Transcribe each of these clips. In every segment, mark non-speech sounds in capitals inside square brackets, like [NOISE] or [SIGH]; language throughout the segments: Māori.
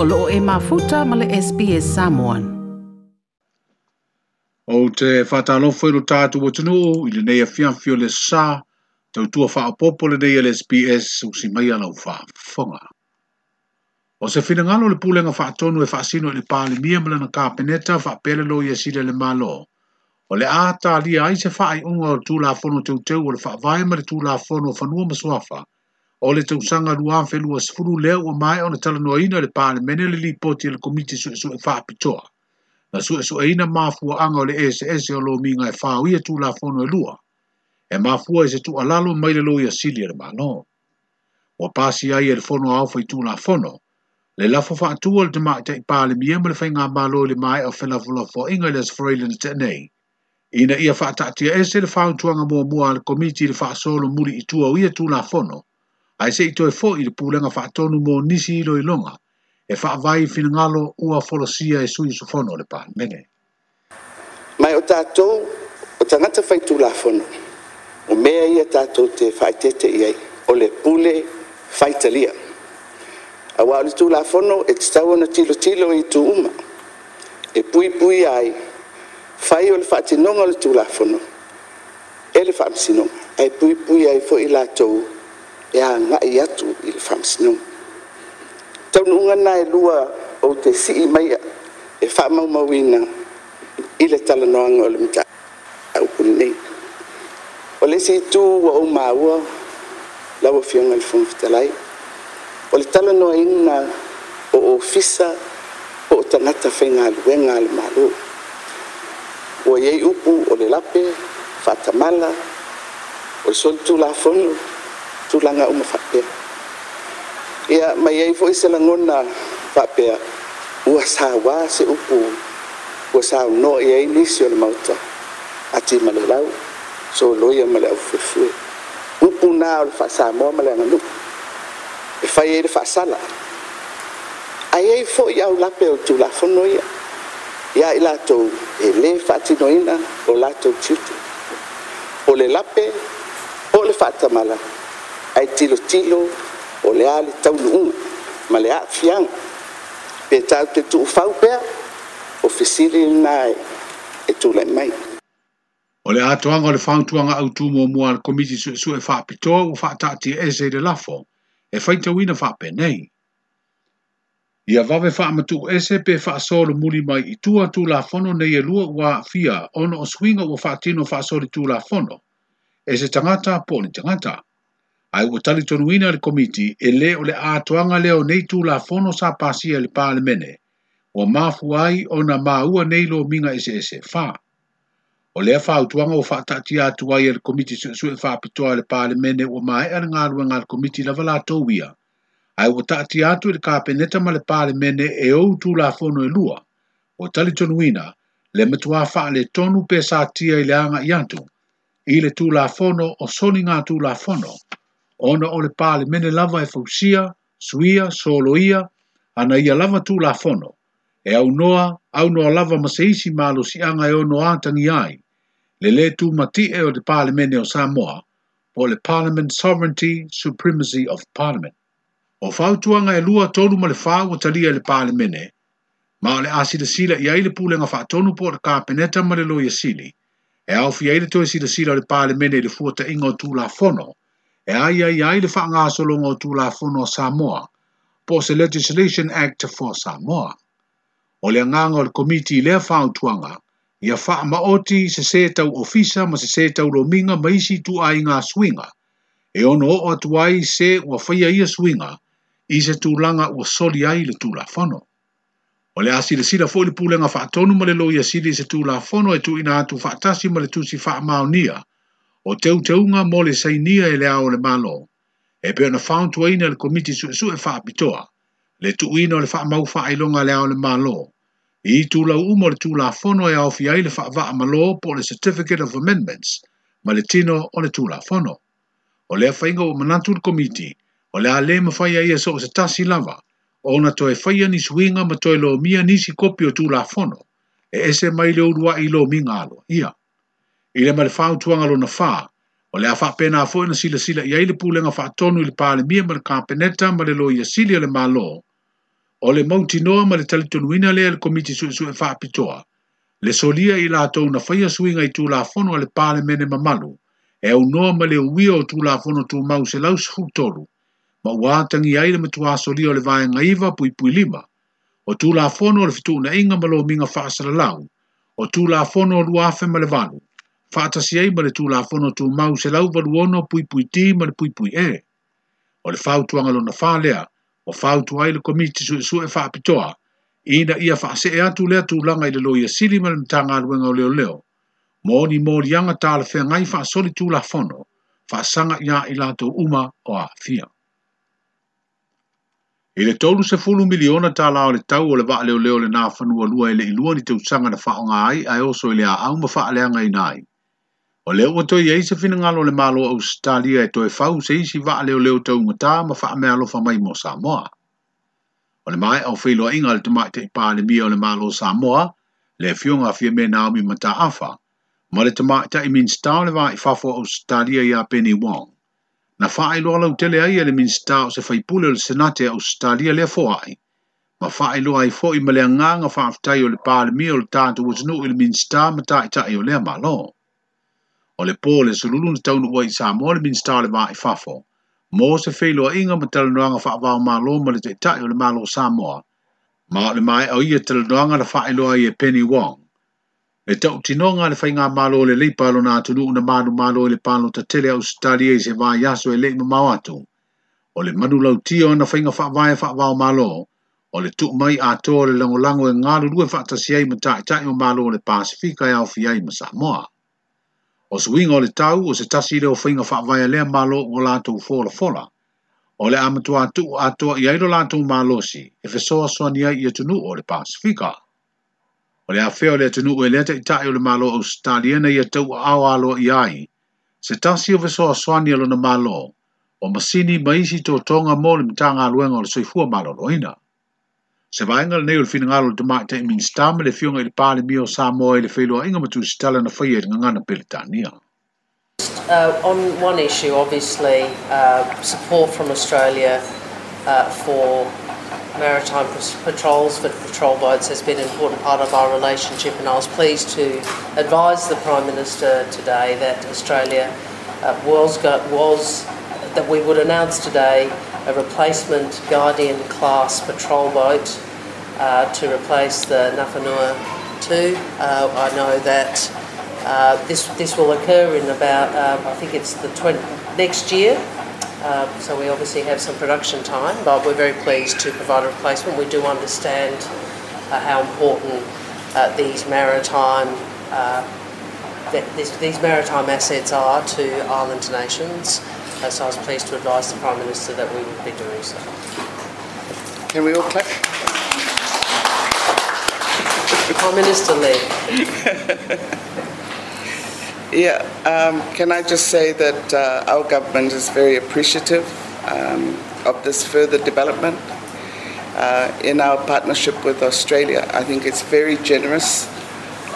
o loo e mafuta ma le SPS Samoan. O te whatalofo i lo tātou o tunu i le nei a fianfio le sā tautua whaapopo le nei le SPS o si mai alau whaafonga. O se finangalo le pūlenga whaatonu e whaasino i le pāle mia mala na kāpeneta whaapele lo i asile le malo. O le lia ai se whaai unga o tūlāfono teuteu o le whaavae ma le o whanua masuafa – o le tausaga luafelua sefulu lea ua mae ona talanoaina le palemene le lipoti poti e le komiti suʻesuʻe faapitoa e na suʻesuʻeina mafuaaga o le esese o lo miga e fāuia fono e lua e mafua i se tuʻalalo mai le loia sili e le malō ua pasi ai e le fonoao faitulafono le lafo faatua le tamaʻitaʻi palemia ma le faigā mālo i le mae o felafolafoaʻiga i le asfraliana teʻanei ina ia faataʻatia ese le fautuaga muamua mua le komiti i le faasolo muli itua o ia tulafono ai se ito e fo i le pūlenga whaatonu mō nisi i loi longa, e whaavai finangalo ua folosia e sui sufono le pā mene. Mai o tātou, o tangata whaitu la fono, o mea ia tātou te whaitete iai, o le pūle whaitalia. A wāle tū la fono, e te tau ana tilo tilo i tū uma, e pui pui ai, whai o le whaatinonga le tū la fono, e le whaamsinonga, e pui pui ai fo i la tōu, ia agaʻi atu i le faamasinoga taunuuga na e lua ou te sii maia e faamaumauina i le talanoaga o le mataupu lenei o le isi itu ua ou maua laua fioga i le famafitalai o le talanoaina o ofisa po o tagata faigaluega a le malu ua iai upu o le lape faatamala o le solitulafono tulaga uma faapea ia mai ai foʻi se lagona faapea ua sauā se upu ua saunoʻi ai nisi o le mauta ati ma le lau soloia ma le ʻaufuefue upu na o le faasamoa ma le aganuu e fai ai le faasala aiai foʻi au lape o tulafono ia ia i latou e lē faatinoina o latou tiutu o le lape o le faatamala ai tilo tilo o le ale tau nuu ma le afiang pe tau te tu fau pe o fisili nai e tu le mai o le atu anga le fau tuanga au tu mo mua le komiti su su e fa pito o fa tati e se le lafo e fai tau ina pe nei ia vave fa amatu e se pe fa so le muli mai i tu atu la fono nei e lua wa fia ono o swinga o fa tino fa so le tu la fono e se tangata po ni tangata ai ua tali toruina le komiti e lē o le atoaga lea o nei tulafono sa pasia i le palemene ua mafu ai ona māua nei lo miga eseese fa o lea fautuaga ua faataatia atu ai e le komiti suʻesuʻe faapitoa le palemene ua maeʻa legaluega a le komiti lava latou ia ae ua taatia atu i le kapeneta ma le palemene e ou tulafono e lua o tali tonuina le matuā faaletonu pe satia i le aga i atu i le tulafono o soligā tulafono ona o le pāle mene lava e fausia, suia, soloia, ana ia lava tū la fono, e au noa, au noa lava masaisi malo si anga e ono ātangi ai, le le tū mati e o le pāle mene o Samoa, o le Parliament Sovereignty Supremacy of Parliament. O fautuanga e lua tonu ma le fau o talia le pāle mene, ma le asida sila i aile pūlenga wha tonu po le kāpeneta ma le loia sili, e au fi aile toi sila sila le pāle mene le fuata ingo tū la fono, e ai ai ai le whaanga solongo o tūla whono Samoa, po se Legislation Act for Samoa. O lea nganga le komiti le whao tuanga, ia wha maoti se setau ofisa ma se setau rominga ma isi tu ai ngā swinga, e ono o atu ai se o whaia ia swinga, i se tūlanga o soli ai le tūla whono. O le asile sila fo le pūlenga wha tonu ma le loia sili se tūla whono e tu ina atu wha tasi ma le tūsi wha maonia, o te teunga mole sainia e le ao le malo, e pe ona whaantua ina le komiti su e su e whaapitoa, le tu ina e le wha mau wha ilonga le ao le malo, i tu lau umo le tu la fono e au fiai le wha vaa malo po le Certificate of Amendments, ma le tino o le tu la fono. O le whainga o manatu le komiti, o le ale ma whaia ia e so o se tasi lava, o na toe whaia ni suinga ma toe lo mia nisi kopio tu la fono, e ese mai le urua i lo minga alo, ia i le male fau tuanga lona fa o le afa pena fo na sila sila ia ile pulenga fa tonu le pale mia mal kapeneta male lo ia silia le malo o le mounti noa male tali tonu ina le le komiti su su fa pitoa le solia i la tou na faia suinga i tu la fono le pale mene mamalu e au noa male uia o tu la fono tu mau se laus hutolu ma ua tangi ai le matua solia o le vae ngaiva pui pui lima o tu la fono le fitu na inga malo minga fa asalalau o tu la fono o luafe male vanu faatasi ai ma le tu mau se lau valuono puipui tī ma le pui e. O le fautuanga lona whālea, o fautua ai le komiti su e su e whaapitoa, ina ia whaase e atu lea tūlanga i le loia sili ma le mtanga aluenga o leo leo. Mōni mōri anga tā le whea ngai whaasoli tūlafono, whaasanga ia i lato uma o a thia. I le tolu se fulu miliona tā lao le tau o le vaa leo leo le nā lua i le ilua ni tau sanga na whaonga ai, ai oso i le a au ma whaa i nai. O leo o toi eise fina ngalo le malo Australia stalia e toi fau se isi vaa leo leo tau ngata ma faa mea faa mai mo Samoa. O le mai au a inga le te ipa e le mia o le malo Samoa le fionga fia me Naomi Mata Afa ma le te i minstau le vaa i fafo au stalia i a Penny Wong. Na faa i loa lau tele aia e le minstau se faipule o le senate Australia stalia le ai. ma faa i loa i fo i nga anganga faa aftai o le le mia o le tātu o tunu i le minstau ma ta i o le malo o le pō le sululu na taunu wai sa mo le minista o le vā fafo. Mō se wheilua inga ma talanoanga whaavao mālo ma le te tai o le mālo Samoa. Ma le mai au ia talanoanga na whaeloa i e Penny Wong. E tau tinonga le whainga mālo le leipa lo nā tunu na no mālo i le pālo ta tele au stari e se vā yaso e le ma mawatu. O le manu lau tio na whainga whaavae whaavao mālo. O le tuk mai ato le lango e ngāru lue ai ma tai tai o mālo le Pasifika e au fiai ma Samoa. o winga o le tau o se tasi le o whainga whaavaya lea malo o lātou fola fola. O le amatua atu atua i aido lātou malosi e whesoa soania i atunu o le Pasifika. O le afeo le atunu o le leta tae o le malo o staliena i atau au alo i ai. Se tasi o whesoa soania lo na malo o masini maisi tō tonga mō le mtanga luenga o le soifua malo loina. ina. Se nei le i le i le na i Peletania. Uh, on one issue, obviously, uh, support from Australia uh, for maritime patrols, for patrol boats, has been an important part of our relationship. And I was pleased to advise the Prime Minister today that Australia uh, was, was that we would announce today a replacement Guardian class patrol boat uh, to replace the Nafanua 2. Uh, I know that uh, this this will occur in about um, I think it's the 20, next year. Um, so we obviously have some production time, but we're very pleased to provide a replacement. We do understand uh, how important uh, these maritime uh, th- these maritime assets are to island nations so I was pleased to advise the Prime Minister that we would be doing so. Can we all clap? Prime Minister Lee. [LAUGHS] yeah, um, can I just say that uh, our government is very appreciative um, of this further development uh, in our partnership with Australia. I think it's very generous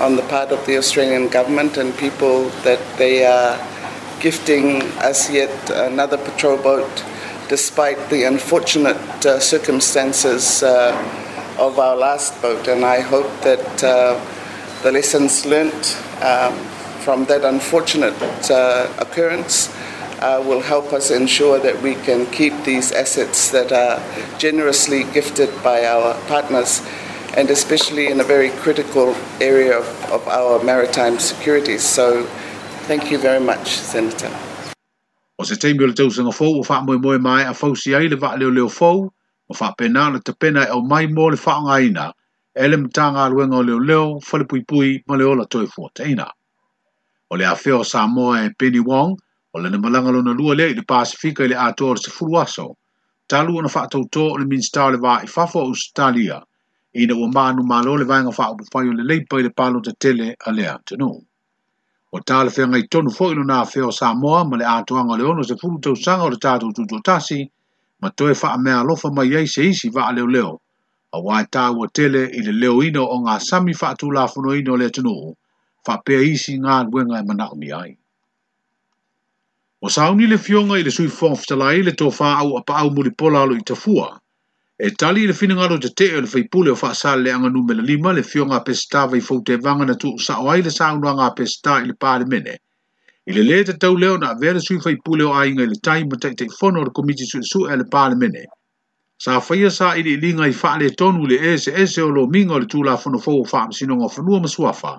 on the part of the Australian government and people that they are gifting us yet another patrol boat despite the unfortunate uh, circumstances uh, of our last boat. And I hope that uh, the lessons learnt um, from that unfortunate uh, occurrence uh, will help us ensure that we can keep these assets that are generously gifted by our partners. And especially in a very critical area of, of our maritime security. So, Thank you very much, Senator. O se teimi o le tausa ngafou, o wha moe moe mai a fausi ai le vaa leo leo fau, o wha pena le tapena e o mai mō le wha ngaina, e le mtanga aluenga o leo leo, whale pui pui, ma le ola toi fuataina. O le awheo Samoa e Penny Wong, o le namalanga lona lua le i le Pasifika i le o le sefuru aso, talu ona wha tautō o le minstau le vaa i fafo o Australia, ina ua mānu mālo le vaenga wha upupai o le leipa i le palo te tele a lea tenu. o tala fe ngai tonu fo no na feo sa moa ma le atoa nga le ono se furu tau sanga o le tato tuto tasi ma toe faa mea lofa mai ei se isi va leo leo a wai e tā ua tele i le leo ino o ngā sami faa tu la funo ino le tunu faa pea isi ngā nguenga e mana umi ai. O sauni le fionga i le sui fong fitalai le tō faa au apa au muli pola alo i tafua e tali le finangalo te te e o le faipule o faa le anga numela lima le fio ngā pesitawa i fote vanga na tuu sa oai le saunua ngā pesita i le pāle mene. I le leta tau leo na vera sui faipule o a inga i le tai ma tei tei fono o le komiti sui su e le pāle mene. Sa faia sa i li li i faa le tonu le ese ese o lo minga o le tula fono fō o faa msino ngā fanua masuafa.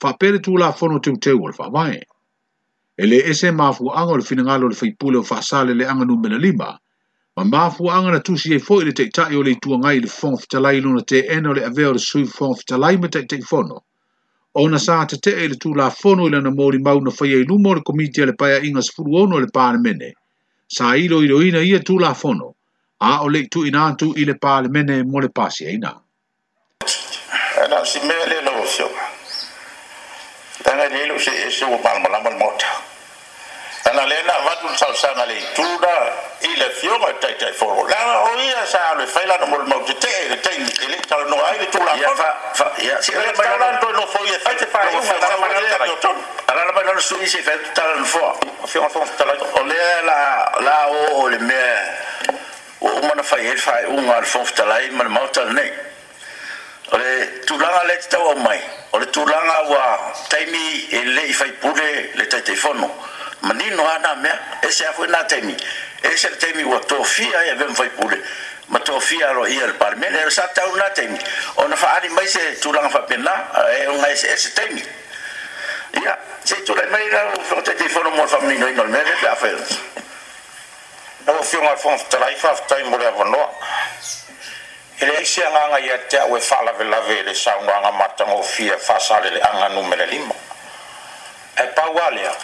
Faa pere tūla fono teu teu o le faa vae. E le ese mafu anga o le finangalo le faipule o faa sale le anga numela lima. lima ma mafu anga na tusi e foi le tek tai o le tua ngai le fonf talai luna te eno le aveo le sui fonf talai ma tek tek fono. O na sa te te e le tu la fono ila na mori mau na e lumo le komitia le paya inga sfuru ono le pāne mene. Sa ilo ilo ina ia tu la fono. A o le tu ina antu ile pāne mene mo le pasi eh, e ina. Ana si mele lo sio. Tanga ni ilo si e si malamal mota. ana lena avatu tausanga le ituna i le fioga taitaifolo laga o ia sa aloe fai lana mo le mautetee le taimi e lē talanoa ai le tulakonatalanoto e lofo ia fai te faaiugaotonu alala mai lana suʻi se fai talanofoa o lea la la o le mea ua uma na fai e ai le faaiʻuga a le fogafatalai ma le mautalanei o le tulaga le te tauau mai o le tulaga ua taimi e lē i faipule le taitaifono manino ana mea e se afoi na taimi e se taimi ua tofia e avea mafai pule ma tofia alo ia le palemene e sa tau na taimi ona faaali mai se tulaga faapena e eh, oga ese ese taimi ia se tulai mai lau fegataifono mo le faamaninoina o le mea le feafai ua fioga fogafatalai faafetai mo le avanoa e leai se agaga ia te au e faalavelave le saunoaga matagofia faasaleleaga numele lima e paua lea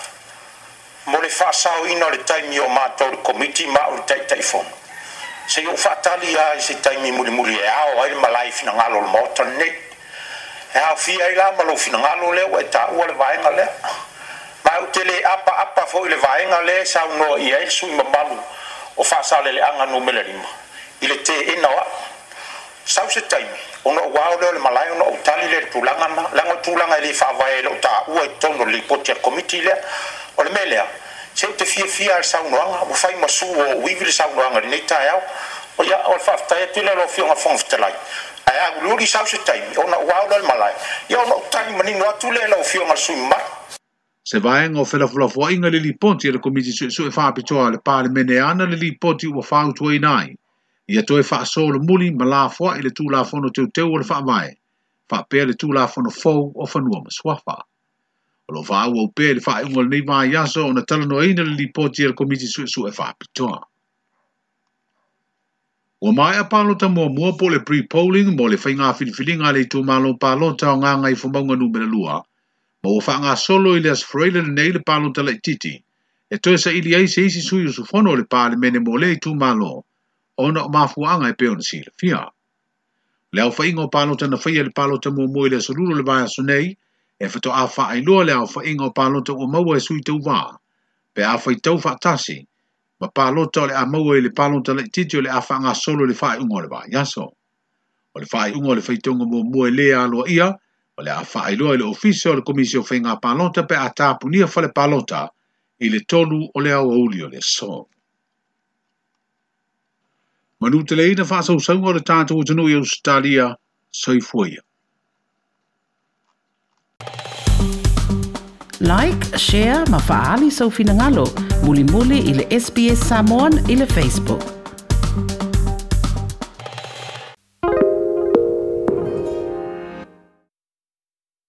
mo le faasao ina o le taimi o matou le komiti ma o le taʻitaʻifono sei ou faatali ia i se taimi mulimuli e ao ai le malai finagalo o le maotaninei e aofia ai la e ma lou finagalo lea ua e taʻua le vaega lea ma e u te lē apaapa foʻi le vaega lea e saunoa i ai le sui mamalu o faasaoleleaga nume le lima i le teena o aʻu sau se taimi o noo uao lea o le malai o noou tali le le tulaga na leagotulaga e lē faavae e loo taʻua i totonu o le lipoti a komiti lea o le mea lea se te fiafia e saunoaga ua fai masu o uivi le saunoaga lenei taeao o ia o le faafetai atu i le alofioga fagafetalai ae agululi sau se taimi ona ua o le malae ia ona ou manino atu le laufioga le sui se vaega o felafolafoaʻiga le lipoti e le komiti suʻesuʻe faapitoa le palemene ana le lipoti ua faautuaina ai ia toe faasolo muli ma lafoaʻi le tulafono teuteu o le faavae faapea le tulafono fou o fanua masuafa o lo faaua ou pea i le faaiʻuga lenei maiaso ona talanoaina le lipoti e le komiti suʻesuʻe faapitoa e ua mae a palota muamua po le prepolling mo le faigā filifiliga a le itumālo palota o gaga i fomauga numelalua ma ua faagasolo i le asofaraila lenei le palota laʻitiiti e toe saʻili ai se isi sui usufono o le palemene mo lea itumālo ona o mafuaaga e pea ona silafia le aofaʻiga o palota na faia le palota muamua i le asolulo le vaeaso nei e fato a fa ai lo le o fa ingo pa lo to o mau e sui tu va pe a fa tau fa tasi ma pa lo to le a mau e le pa lo to le titio le a fa nga solo le fa i ungo le ba ya so o le fa i ungo le fa i tonga mo mo e le a lo ia o le a fa ai lo le ofisio le komisio fa inga pa lo pe a ta punia fa le pa lo ta i le tolu o le a o uli o le so Manu te leina fa sa usangwa le tātou o tanui Australia, soifuia. like, share, ma faali sa so ufinangalo, muli muli ili SBS Samoan ili Facebook.